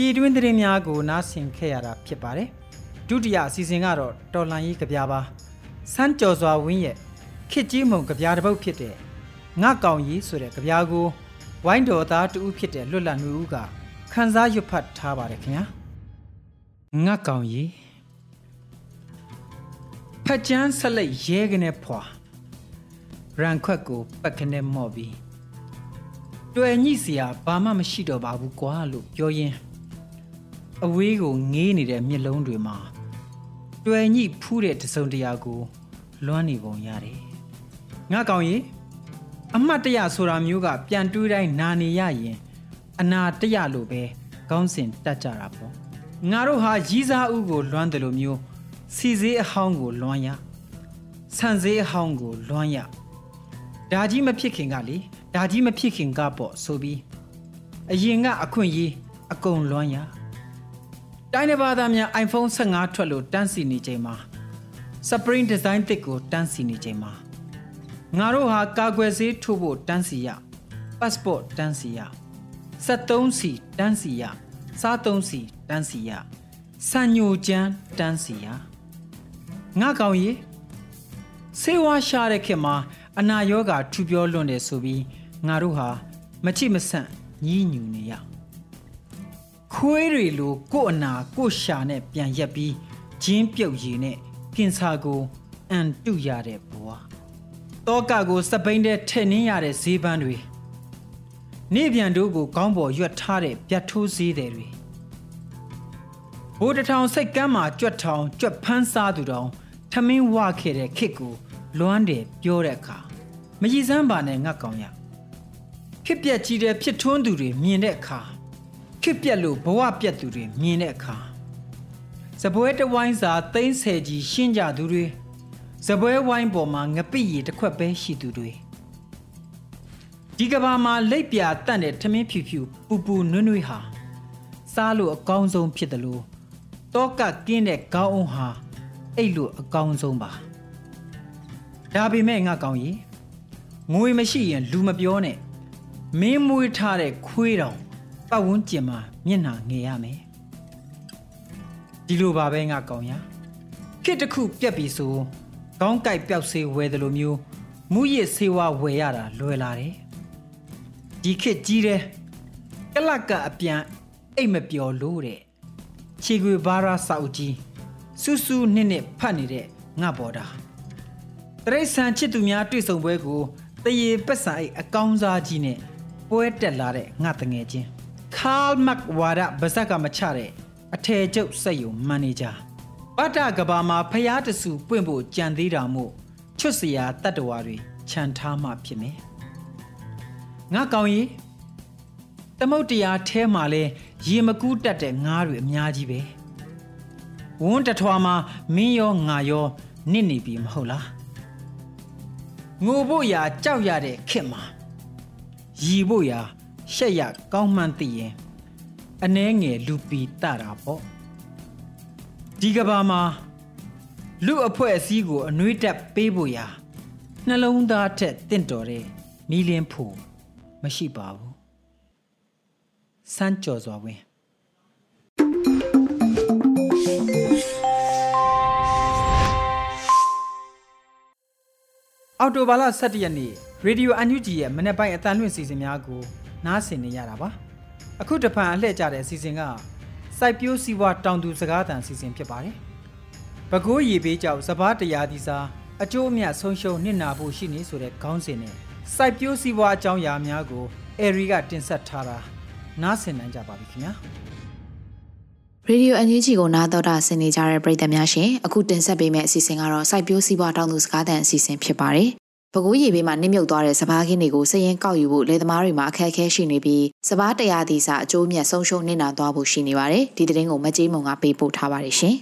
ပြည်တွင်းသတင်းများကိုနားဆင်ခဲ့ရတာဖြစ်ပါတယ်ဒုတိယအစီအစဉ်ကတော့တော်လန်ရေးကြပြပါစမ်းကြော်စွာဝင်းရဲ့ခစ်ကြီးမုံကြပြတစ်ပုတ်ဖြစ်တဲ့ငါကောင်ကြီးဆိုတဲ့ကြပြကိုဝိုင်းတော်သားတူဖြစ်တဲ့လွတ်လပ်နှူဦးကခန်းစားရွတ်ဖတ်ထားပါတယ်ခင်ဗျာငါကောင်ကြီးဖက်ချမ်းဆက်လက်ရဲကနေဖွာရန်ခွက်ကိုပက်ခနဲ့မော့ပြီးတွေ့ညိစရာဘာမှမရှိတော့ပါဘူးကွာလို့ပြောရင်း အဝေးကိုငေးနေတဲ့မျက်လုံးတွေမှာတွယ်ညိဖူးတဲ့တစုံတရာကိုလွမ်းနေပုံရတယ်။ငါကောင်ရင်အမှတ်တရဆိုတာမျိုးကပြန်တွေးတိုင်းနာနေရရင်အနာတရလို့ပဲကောင်းစင်တတ်ကြတာပေါ့။ငါတို့ဟာရီးစားဥကိုလွမ်းတယ်လို့မျိုးစီစေးအဟောင်းကိုလွမ်းရဆန်စေးအဟောင်းကိုလွမ်းရဒါကြီးမဖြစ်ခင်ကလေဒါကြီးမဖြစ်ခင်ကပေါ့ဆိုပြီးအရင်ကအခွင့်ရေးအကုန်လွမ်းရ တိုင်းနယ်ဘာသာများ iPhone 15ထွက်လို့တန်းစီနေချိန်မှာ Spring Design တစ်ကိုတန်းစီနေချိန်မှာငါတို့ဟာကာကွယ်ဆေးထိုးဖို့တန်းစီရ passport တန်းစီရ73စီတန်းစီရစားသုံးစီတန်းစီရစံညိုကျန်းတန်းစီရငါကောင်ကြီးဆေးဝါးရှာတဲ့ခေတ်မှာအနာရောဂါထူပြောလွန်တယ်ဆိုပြီးငါတို့ဟာမချိမဆန့်ညှိညူနေရ ခွေးတွေလိုကို့အနာကို့ရှာနဲ့ပြန်ရက်ပြီးဂျင်းပြုတ်ရည်နဲ့ကင်ဆာကိုအန်တုရတဲ့ဘဝတောကကိုစပိန်တဲ့ထည့်နှင်းရတဲ့ဈေးပန်းတွေနေပြန်တို့ကိုကောင်းပေါ်ရွက်ထားတဲ့ပြတ်ထိုးဈေးတွေဘိုးတထောင်စိတ်ကမ်းမှာကြွက်ထောင်ကြွက်ဖန်းစားသူတောင်ထမင်းဝခဲ့တဲ့ခစ်ကိုလွမ်းတယ်ပြောတဲ့အခါမရည်စမ်းပါနဲ့ငတ်ကောင်ရခစ်ပြက်ကြီးတဲ့ဖြစ်ထွန်းသူတွေမြင်တဲ့အခါ ခစ်ပြက်လို့ဘဝပြက်သူတွေမြင်တဲ့အခါစပွဲတဝိုင်းစာသိန်းဆယ်ကြီးရှင်းကြသူတွေစပွဲဝိုင်းပေါ်မှာငပိရီတစ်ခွက်ပဲရှိသူတွေဒီကဘာမှာလက်ပြတန့်တဲ့ထမင်းဖြူဖြူပူပူနွန်းနွေးဟာ စားလို့အကောင်းဆုံးဖြစ်တယ်လို့တောကကင်းတဲ့ကောင်းအောင်ဟာအဲ့လိုအကောင်းဆုံးပါဒါပေမဲ့ငါကောင်းကြီးငွေမရှိရင်လူမပြောနဲ့မင်းမွေးထားတဲ့ခွေးတောင် ပတ်ဝန်းကျင်မှာမျက်နှာငယ်ရမယ်ဒီလိုပါပဲငါကောင်းရခေတ်တစ်ခုပြက်ပြီဆိုကောင်းကြိုက်ပျောက်စေးဝယ်တယ်လို့မျိုးမူရစ်ဆေးဝါးဝယ်ရတာလွယ်လာတယ်ဒီခေတ်ကြီးတဲ့ကလတ်ကအပြန်အိတ်မပျော်လို့တဲ့ခြေခွေဘာရာစာအုပ်ကြီးစူးစူးနှစ်နှစ်ဖတ်နေတဲ့ငါဘော်တာတရိษံချစ်သူများတွေ့ဆုံပွဲကိုတရေပက်ဆာအိတ်အကောင်းစားကြီးနဲ့ပွဲတက်လာတဲ့ငါတငယ်ချင်း ခါလ်မက်ဝါဒဗဇက်ကမချတဲ့အထည်ချုပ်စက်ယုံမန်နေဂျာဗတ္တကဘာမှာဖျားတဆူပွင့်ဖို့ကြံသေးတာမို့ချွတ်စရာတတ္တဝါတွေခြံထားမှဖြစ်မယ်ငါကောင်းကြီးသမုတ်တရားแท้မှာလဲရေမကူးတတ်တဲ့ငါးတွေအများကြီးပဲဝန်းတထွာမှာမင်းရောငါရောနစ်နေပြီမဟုတ်လားငိုဖို့ရာကြောက်ရတဲ့ခင်မှာရီဖို့ရာ ရှက်ရကောင်းမှန်းသိရင်အနှဲငယ်လူပီတတာပေါ့ဒီကဘာမှာလူအဖွဲ့အစည်းကိုအနှွေးတက်ပေးဖို့ရာနှလုံးသားထက်တင့်တော်တဲ့မီလင်းဖို့မရှိပါဘူးစမ်းကြော်စွာဝင်အော်တိုဘာလ17ရက်နေ့ရေဒီယိုအန်ယူဂျီရဲ့မနေ့ပိုင်းအတန်လွင့်စီစဉ်များကို နားဆင်နေရတာပါအခုတဖန်အလှည့်ကျတဲ့အစီအစဉ်ကစိုက်ပျိုးစီးပွားတောင်သူစကားသံအစီအစဉ်ဖြစ်ပါတယ်။ပဲခူးရေပေးကြောက်စပားတရားဒီစာအကျိုးအမြတ်ဆုံးရှုံးနစ်နာဖို့ရှိနေဆိုတဲ့ခေါင်းစဉ်နဲ့စိုက်ပျိုးစီးပွားအကြောင်းအရာများကိုအဲရီကတင်ဆက်ထားတာနားဆင်နိုင်ကြပါပြီခင်ဗျာ။ရေဒီယိုအန်ယူဂျီကိုနားတော်တာဆင်နေကြတဲ့ပရိသတ်များရှင်အခုတင်ဆက်ပေးမယ့်အစီအစဉ်ကတော့စိုက်ပျိုးစီးပွားတောင်သူစကားသံအစီအစဉ်ဖြစ်ပါတယ်။ ပဲခူးရေဘေးမှာနစ်မြုပ်သွားတဲ့စပားခင်းတွေကိုစရင်ကောက်ယူဖို့လယ်သမားတွေမှာအခက်အခဲရှိနေပြီးစပားတရားသီးစာအကျိုးမြတ်ဆုံးရှုံးနစ်နာသွားဖို့ရှိနေပါတယ်။ဒီသတင်းကိုမကြေးမုံကပေးပို့ထားပါတယ်ရှင်။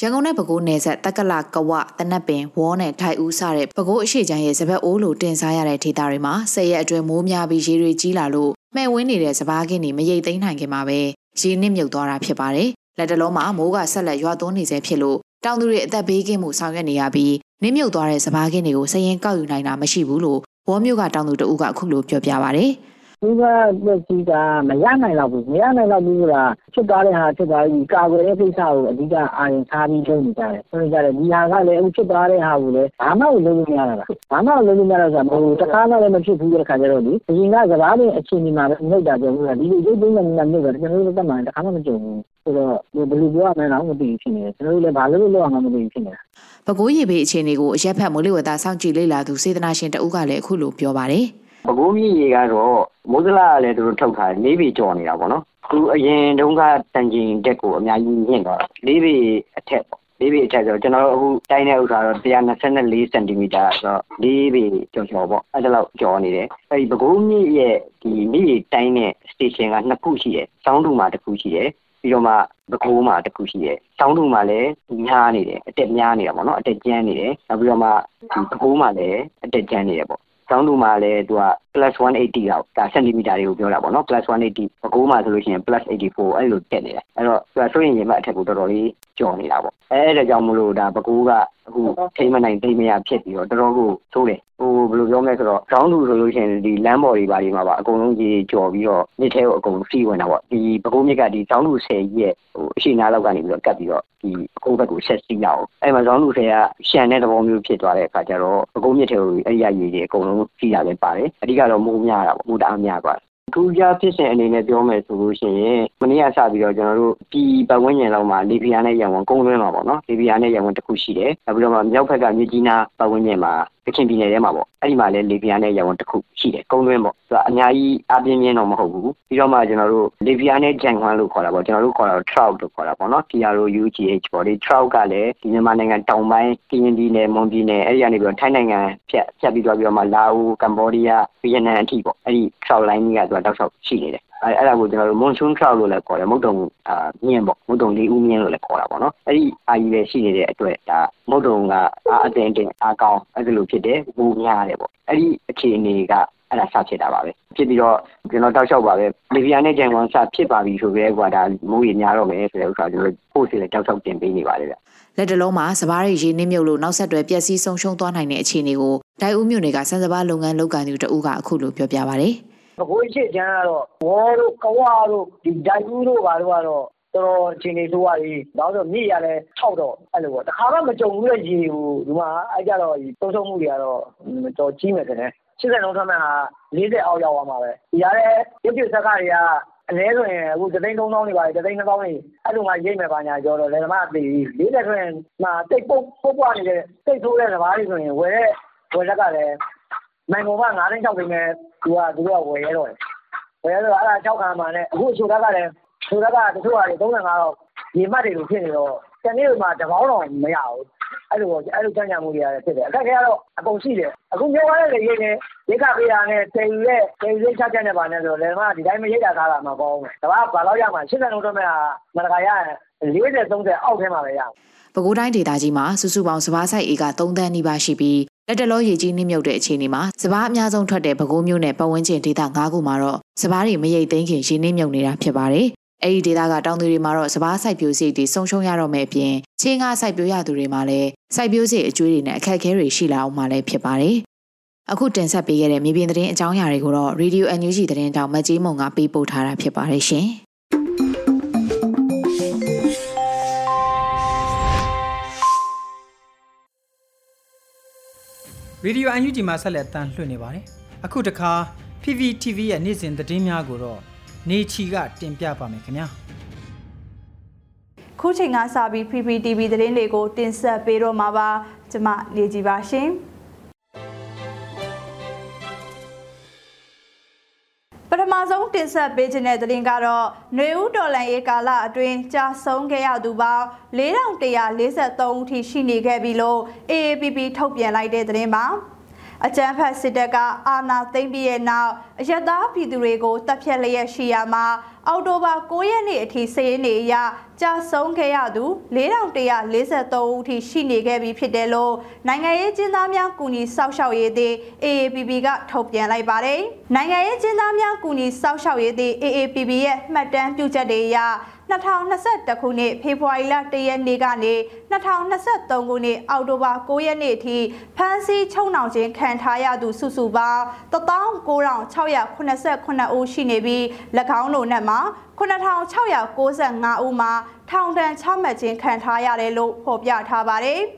ရန်ကုန်နဲ့ပဲခူးနယ်ဆက်တက်ကလကဝတနက်ပင်ဝေါနဲ့ထိုင်ဦးစတဲ့ပဲခူးအရှိချမ်းရဲ့စပတ်အိုးလိုတင်စားရတဲ့ဒေသတွေမှာဆယ်ရက်အတွင်းမိုးများပြီးရေတွေကြီးလာလို့မှဲ့ဝင်းနေတဲ့စပားခင်းတွေမရိတ်သိမ်းနိုင်ခင်မှာပဲရေနစ်မြုပ်သွားတာဖြစ်ပါတယ်။လက်တလုံးမှာမိုးကဆက်လက်ရွာသွန်းနေစေဖြစ်လို့တောင်သူတွေအသက်ဘေးကင်းမှုဆောင်ရွက်နေရပြီး နစ်မြုပ်သွားတဲ့စပားခင်းတွေကိုစရင်ကောက်ယူနိုင်တာမရှိဘူးလို့ဝေါ်မြို့ကတောင်သူတဦးကအခုလိုပြောပြပါဗျ။ ဒီကလက်ကြီးကမရနိုင်တော့ဘူးမရနိုင်တော့ဘူးဆိုတာဖြစ်သွားတဲ့ဟာဖြစ်သွားပြီကာကွယ်တဲ့ကိစ္စကိုအဓိကအာရုံထားပြီးလုပ်နေကြတယ်ဆိုကြတယ်ဒီဟာကလည်းအခုဖြစ်သွားတဲ့ဟာကိုလည်းဘာမှလုပ်လို့မရတာဘာမှလုပ်လို့မရတော့ဆိုမဟုတ်တခါမှလည်းမဖြစ်ဘူးတဲ့ခါကျတော့ဒီအရင်ကစကားတွေအခြေအနေမှာပဲနှုတ်တာပြောလို့ဒီလိုရုပ်သိမ်းနေနေတော့ကျွန်တော်တို့တက်မှတခါမှမကြုံဘူးဆိုတော့ဘယ်လိုပြောရမလဲတော့မသိဘူးဖြစ်နေတယ်ကျွန်တော်တို့လည်းဘာလို့လုပ်အောင်မသိဘူးဖြစ်နေတာပဲခူးရေဘေးအခြေအနေကိုအရက်ဖက်မိုးလေဝသစောင့်ကြည့်လေ့လာသူစေတနာရှင်တဦးကလည်းအခုလိုပြောပါတယ် ပဲခူးမြစ်ရေကတော့မိုးစလာကလည်းသူတို့ထုတ်ထားတယ်လေးပေကျော်နေတာပေါ့နော်သူအရင်တုန်းကတန်ကျင်တက်ကိုအများကြီးမြင့်သွားတာလေးပေအထက်ပေါ့လေးပေအထက်ဆိုတော့ကျွန်တော်တို့အခုတိုင်းတဲ့ဥစ္စာတော့124စင်တီမီတာဆိုတော့လေးပေကျော်ကျော်ပေါ့အဲ့ဒါလောက်ကျော်နေတယ်အဲ့ဒီပဲခူးမြစ်ရဲ့ဒီမြစ်ရေတိုင်းတဲ့ station ကနှစ်ခုရှိတယ်စောင်းတူမှာတစ်ခုရှိတယ်ပြီးတော့မှပဲခူးမှာတစ်ခုရှိတယ်။စောင်းတူမှာလည်းများနေတယ်အတက်များနေတာပေါ့နော်အတက်ကျန်းနေတယ်။နောက်ပြီးတော့မှဒီပဲခူးမှာလည်းအတက်ကျန်းနေတယ်ပေါ့။ ကျောင်းသူမှာလည်းသူက plus 180လောက်ဒါစင်တီမီတာတွေကိုပြောတာပေါ့နော် plus 180ပဲခူးမှာဆိုလို့ရှိရင် plus 84အဲ့လိုတက်နေတယ်အဲ့တော့သူကဆိုရင်ရင်မအထက်ကိုတော်တော်လေးကျော်နေတာပေါ့အဲဒါကြောင့်မလို့ဒါပဲခူးကအခုထိမနိုင်သိမရဖြစ်ပြီးတော့တော်တော်ကိုသိုးတယ်ဟိုဘယ်လိုပြောမလဲဆိုတော့ ground လူဆိုလို့ရှိရင်ဒီ land body တွေဘာတွေမှာပါအကုန်လုံးကြီးကျော်ပြီးတော့မြစ်ထဲကိုအကုန်စီးဝင်တာပေါ့ဒီပဲခူးမြစ်ကဒီ ground လူ10ကြီးရဲ့ဟိုအရှိနာလောက်ကနေပြီးတော့ကတ်ပြီးတော့ဒီပဲခူးဘက်ကိုဆက်စီးရအောင်အဲ့မှာ ground လူ10ကရှန်တဲ့သဘောမျိုးဖြစ်သွားတဲ့အခါကျတော့ပဲခူးမြစ်ထဲကိုအဲ့ဒီအရေးကြီးအကုန်လုံးစီးရလဲပါတယ်အဓိကတော့မိုးများတာပေါ့မိုးတအားများသွားထူးခြားဖြစ်စဉ်အနေနဲ့ပြောမယ်ဆိုလို့ရှိရင်မနေ့ကစပြီးတော့ကျွန်တော်တို့ပြည်ပတ်ဝန်းကျင်လောက်မှာလီဘီယာနဲ့ရန်ကုန်ကုန်းသွင်းမှာပေါ့နော်လီဘီယာနဲ့ရန်ကုန်တစ်ခုရှိတယ်နောက်ပြီးတော့မြောက်ဘက်ကမြစ်ကြီးနားပတ်ဝန်းကျင်မှာ ကချင်ပြည်နယ်ထဲမှာပေါ့အဲ့ဒီမှာလည်းလီဘီယာနဲ့ရန်ကုန်တစ်ခုရှိတယ်ကုန်းသွင်းပေါ့သူကအများကြီးအပြင်းပြင်းတော့မဟုတ်ဘူးပြီးတော့မှကျွန်တော်တို့လီဘီယာနဲ့ဂျန်ခွန်လို့ခေါ်တာပေါ့ကျွန်တော်တို့ခေါ်တာ trout လို့ခေါ်တာပေါ့နော် TROUGH ပေါ့ဒီ trout ကလည်းဒီမြန်မာနိုင်ငံတောင်ပိုင်းကရင်ပြည်နယ်မွန်ပြည်နယ်အဲ့ဒီကနေပြီးတော့ထိုင်းနိုင်ငံဖြတ်ဖြတ်ပြီးတော့ပြီးတော့မှလာအိုကမ္ဘောဒီးယားဗီယက်နမ်အထိပေါ့အဲ့ဒီ trout line ကြီးကသူကတောက်လျှောက်ရှိနေတယ် အဲအဲ့ဒါကိုကျွန်တော်တို့ monsoon trout လို့လည်းခေါ်တယ်မုတ်တုံအာမြင့်ပေါ့မုတ်တုံလေးဦးမြင့်လို့လည်းခေါ်တာပေါ့နော်အဲ့ဒီအာကြီးပဲရှိနေတဲ့အတွက်ဒါမုတ်တုံကအာအတင်တင်အာကောင်းအဲ့ဒါလိုဖြစ်တယ်ဘူများတယ်ပေါ့အဲ့ဒီအခြေအနေကအဲ့ဒါစဖြစ်တာပါပဲဖြစ်ပြီးတော့ကျွန်တော်တောက်လျှောက်ပါပဲလီဗီယာနဲ့ဂျန်ကွန်စဖြစ်ပါပြီဆိုကြဲကွာဒါမိုးရေများတော့မယ်ဆိုတဲ့ဥစ္စာကျွန်တော်ပို့စီလည်းတောက်လျှောက်တင်ပေးနေပါတယ်ဗျလက်တလုံးမှာစပားတွေရေနစ်မြုပ်လို့နောက်ဆက်တွဲပျက်စီးဆုံးရှုံးသွားနိုင်တဲ့အခြေအနေကိုဒိုင်ဦးမြို့နယ်ကစံစပားလုပ်ငန်းလုပ်ကိုင်သူတဦးကအခုလိုပြောပြပါဗျာ။ ဘကိုးရှိချမ်းကတော့ ဝေါ်တို့ ကဝါတို့ဒီဒိုင်ဦးတို့ ဘာတို့ကတော့ တော်တော်အချိန်နေဆိုးရည်။ဘာလို့ဆိုမြည်ရလဲ၆တော့ အဲ့လိုပေါ့။တခါမှ မကြုံဘူးတဲ့ရေကိုဒီမှာအဲ့ကြတော့သုံးဆုံးမှုတွေကတော့ တော်ကြီးမယ်တဲ့။80လုံးထွက်မဲ့ဟာ40အောက်ရောက်သွားမှာပဲ။ဒီရတဲ့ရုပ်ပြစက်ကတွေကအလဲဆိုရင် အခု3သိန်း3000တွေပါတယ်3သိန်း2000တွေ အဲ့လိုမှ ရိတ်မယ်ပါညာကြောတော့လေဓမ္မအသေး40ဆိုရင်မှတိတ်ပုတ်ပုတ်ပွားနေတဲ့တိတ်ဆိုးတဲ့စဘာတွေဆိုရင် ဝယ်တဲ့ ဝယ်လက်ကလည်းနိုင်ကုန်က9သိန်း6သိန်းနဲ့ သူကသူတို့ကဝယ်ရတော့တယ်ဝယ်ရတော့အဲ့ဒါ6ခံမှနဲ့အခုအချိုလက်ကလည်းချိုလက်ကတချို့က35တော့ရေမှတ်တွေလိုဖြစ်နေတော့တနေ့မှတပေါင်းတော့မရဘူးအဲ့လိုအဲ့လိုကြံ့ကြံ့မှုတွေရတယ်ဖြစ်တယ်အခက်ခဲကတော့အကုန်ရှိတယ်အခုမျိုးရတဲ့လေရိတ်နဲ့ရိတ်ခပေးတာနဲ့တင်ယူတဲ့တင်ယူချက်ချက်နဲ့ပါနဲ့ဆိုတော့လည်းမဒီတိုင်းမရိတ်တာကားတာမှာပေါ့။ဒါကဘာလို့ရမှာ80လုံးတော့မဲ့ဟာမနကရရင် 40 30အောက်ထဲမှာပဲရအောင်ပဲခူးတိုင်းဒေသကြီးမှာစုစုပေါင်းစပားဆိုင်ဧက3တန်းနီးပါးရှိပြီးလက်တလောရေကြီးနှိမ့်မြုပ်တဲ့အခြေအနေမှာစပားအများဆုံးထွက်တဲ့ပဲခူးမြို့နယ်ပတ်ဝန်းကျင်ဒေသ9ခုမှာတော့စပားတွေမရိတ်သိမ်းခင်ရေနှိမ့်မြုပ်နေတာဖြစ်ပါတယ်။အဲဒီဒေသကတောင်သူတွေမှာတော့စပားစိုက်ပျိုးစရိတ်တွေဆုံးရှုံးရတော့မယ့်အပြင်ချင်းငါစိုက်ပျိုးရသူတွေမှာလည်းစိုက်ပျိုးစရိတ်အကျွေးတွေနဲ့အခက်အခဲတွေရှိလာအောင်မှလည်းဖြစ်ပါတယ်။အခုတင်ဆက်ပေးခဲ့တဲ့မြေပြင်သတင်းအကြောင်းအရာတွေကိုတော့ Radio NUG သတင်းတောင်မတ်ကြီးမုံကပေးပို့ထားတာဖြစ်ပါတယ်ရှင်။ ရေဒီယိုအန်ယူဂျီမှာဆက်လက်တန်လှည့်နေပါတယ်အခုတခါ PPTV ရဲ့နေ့စဉ်သတင်းများကိုတော့နေချီကတင်ပြပါမယ်ခင်ဗျာခုချိန်ကစပြီး PPTV သတင်းတွေကိုတင်ဆက်ပေးတော့မှာပါကျွန်မနေကြည်ပါရှင် တင်ဆက်ပေးခြင်းတဲ့သတင်းကတော့ຫນွေဦးတော်လန်ရေးကာလအတွင်းကြာဆုံးခဲ့ရသူပေါင်း4143ဦးထိရှိနေခဲ့ပြီလို့ AAPP ထုတ်ပြန်လိုက်တဲ့သတင်းပါ အကြမ်းဖက်စစ်တပ်ကအာဏာသိမ်းပြီးတဲ့နောက်အယက်သားပြည်သူတွေကိုတပ်ဖြတ်လျက်ရှိရမှာအောက်တိုဘာ9ရက်နေ့အထိစည်ရင်းနေအရကြာဆုံးခဲ့ရသူ4143ဦးထိရှိနေခဲ့ပြီဖြစ်တယ်လို့နိုင်ငံရေးကျင်းသားများကူညီစောက်ရှောက်ရေးသည် AAPP ကထုတ်ပြန်လိုက်ပါတယ်။နိုင်ငံရေးကျင်းသားများကူညီစောက်ရှောက်ရေးသည် AAPP ရဲ့မှတ်တမ်းပြုချက်တွေအရ 2021ခုနှစ်ဖေဖော်ဝါရီလ1ရက်နေ့ကနေ2023ခုနှစ်အောက်တိုဘာ9ရက်နေ့အထိဖမ်းဆီးချုပ်နှောင်ခြင်းခံထားရသူစုစုပေါင်း19689ဦးရှိနေပြီး၎င်းတို့နဲ့မှာ9695ဦးမှာထောင်ဒဏ်ချမှတ်ခြင်းခံထားရတယ်လို့ဖော်ပြထားပါတယ်။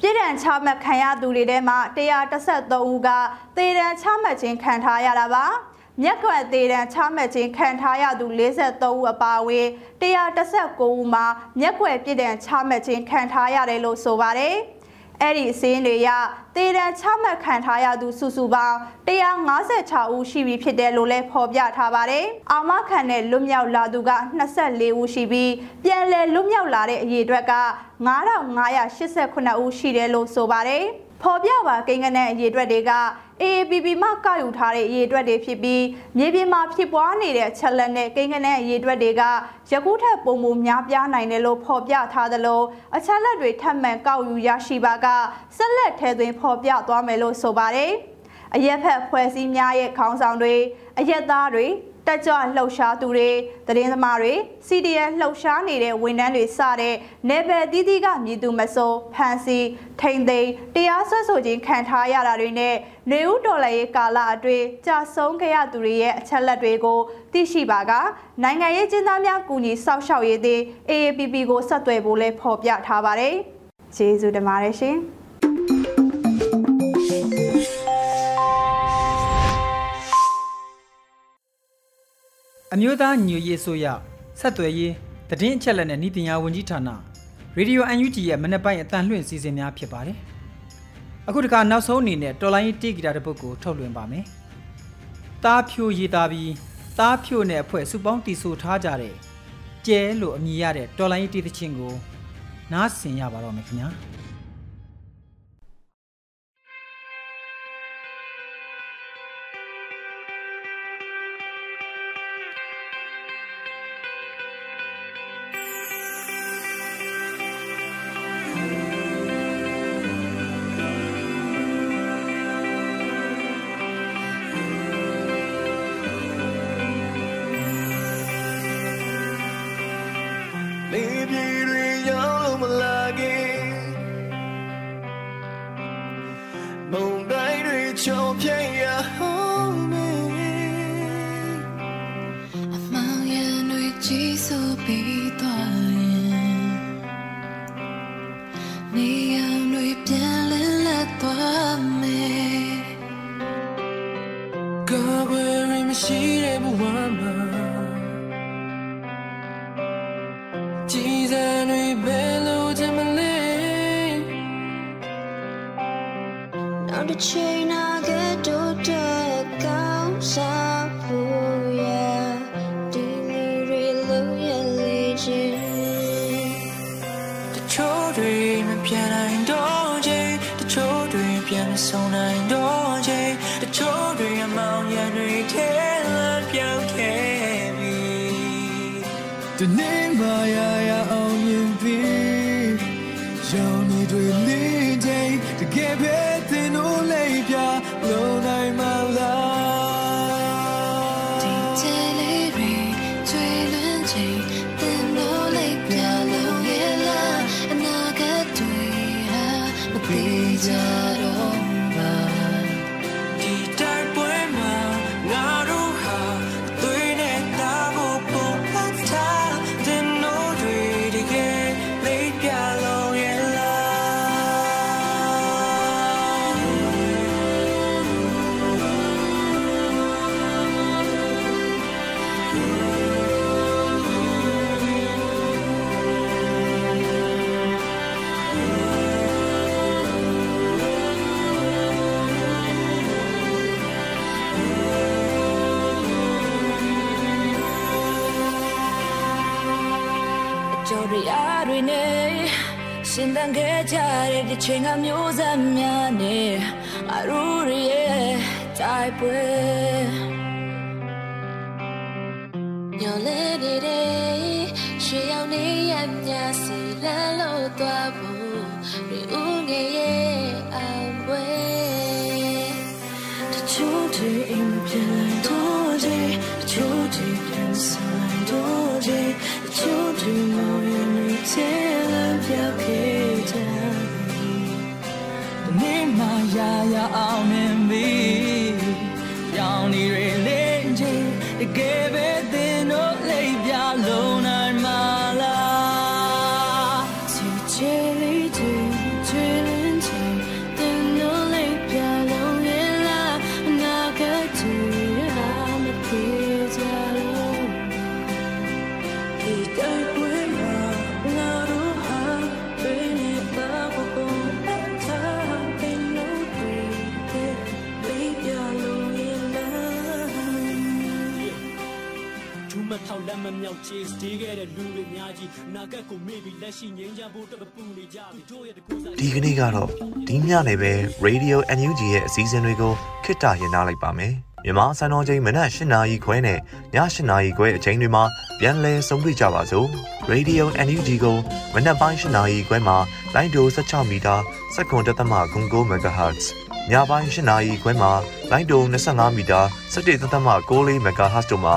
ပြည်ဒဏ်ချမှတ်ခံရသူတွေထဲမှာ133ဦးကသေဒဏ်ချမှတ်ခြင်းခံထားရတာပါ။ မြက်ကွက်သေးတန်းချမှတ်ခြင်းခံထားရသူ43ဦးအပါအဝင်119ဦးမှာမြက်ကွက်ပြည်တံချမှတ်ခြင်းခံထားရတယ်လို့ဆိုပါတယ်။အဲ့ဒီအစင်းတွေရသေတံချမှတ်ခံထားရသူစုစုပေါင်း156ဦးရှိပြီဖြစ်တယ်လို့လည်းဖော်ပြထားပါတယ်။အာမခံနဲ့လွတ်မြောက်လာသူက24ဦးရှိပြီးပြန်လည်လွတ်မြောက်လာတဲ့အရေအတွက်က9589ဦးရှိတယ်လို့ဆိုပါတယ်။ ဖော်ပြပါကိန်းဂဏန်းအရေအတွက်တွေက AAPP မှကောက်ယူထားတဲ့အရေးအတွက်တွေဖြစ်ပြီးမြေပြင်မှာဖြစ်ပွားနေတဲ့ချက်လက်နဲ့ကိန်းဂဏန်းအရေးအတွက်တွေကယခုထက်ပုံမများပြားနိုင်တယ်လို့ဖော်ပြထားသလိုအချက်လက်တွေထပ်မံကောက်ယူရရှိပါကဆက်လက်ထဲသွင်းဖော်ပြသွားမယ်လို့ဆိုပါတယ်အရက်ဖက်ဖွဲ့စည်းများရဲ့ခေါင်းဆောင်တွေအရက်သားတွေ တက်ကြွလှုပ်ရှားသူတွေသတင်းသမားတွေ CDN လှုပ်ရှားနေတဲ့ဝန်ထမ်းတွေစတဲ့နယ်ပယ်သီးသီးကမြည်သူမစိုးဖန်စီထိန်သိမ်းတရားစွဲဆိုခြင်းခံထားရတာတွေနဲ့နေဦးတော်လှန်ရေးကာလအတွင်းကြာဆုံးခဲ့ရသူတွေရဲ့အချက်လက်တွေကိုသိရှိပါကနိုင်ငံရေးကျင်းသားများကူညီစောင့်ရှောက်ရေးသည် AAPP ကိုဆက်သွယ်ဖို့လဲဖော်ပြထားပါတယ်။ကျေးဇူးတင်ပါတယ်ရှင်။ အမျိုးသားညွရေးဆိုရဆက်သွယ်ရေးတည်င်းအချက်လက်နဲ့ဤတင်ညာဝန်ကြီးဌာနရေဒီယို UNG ရဲ့မနေ့ပိုင်းအတန်လွှင့်စီစဉ်များဖြစ်ပါတယ်။အခုတခါနောက်ဆုံးအနေနဲ့တော်လိုင်းတီဂီတာတစ်ပုဒ်ကိုထုတ်လွှင့်ပါမယ်။တားဖြိုရေးသားပြီးတားဖြိုနဲ့အဖွဲ့စုပေါင်းတည်ဆိုထားကြတဲ့ကျဲလို့အမည်ရတဲ့တော်လိုင်းတီးသချင်းကိုနားဆင်ရပါတော့မယ်ခင်ဗျာ။ the chain, I get to the cows ရှင်သန်ခဲ့ကြတဲ့ဒီချိန်ကမျိုးဆက်များနဲ့အရူရရဲ့တိုက်ပွဲညလေတဲ့ရွှေရောင်နေရမြစီလမ်းလို့သွားဖို့ရီဦးငယ်ရဲ့အဝဲတချို့တွေအိမ်ပြန် ရာရာအောင်မြင် လက်မမြောက် chase တေးခဲ့တဲ့လူတွေများကြီးနာကက်ကိုမေ့ပြီးလက်ရှိငင်းကြဖို့တပပူနေကြပြီတို့ရဲ့တကူစားဒီကနေ့ကတော့ဒီညနေပဲ Radio NUG ရဲ့အစည်းအဝေးကိုခਿੱတရနာလိုက်ပါမယ်မြန်မာစံတော်ချိန်မနက်၈နာရီခွဲနဲ့ည၈နာရီခွဲအချိန်တွေမှာပြန်လည်ဆုံးဖြတ်ကြပါစို့ Radio NUG ကိုမနက်ပိုင်း၈နာရီခွဲမှာလိုင်းဒို16မီတာစက္ကန့်တသမ9 MHz ညပိုင်း၈နာရီခွဲမှာလိုင်းတုံ25မီတာ17.6 MHz တို့မှာ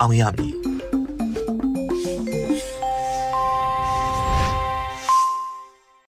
အောင်ရမည်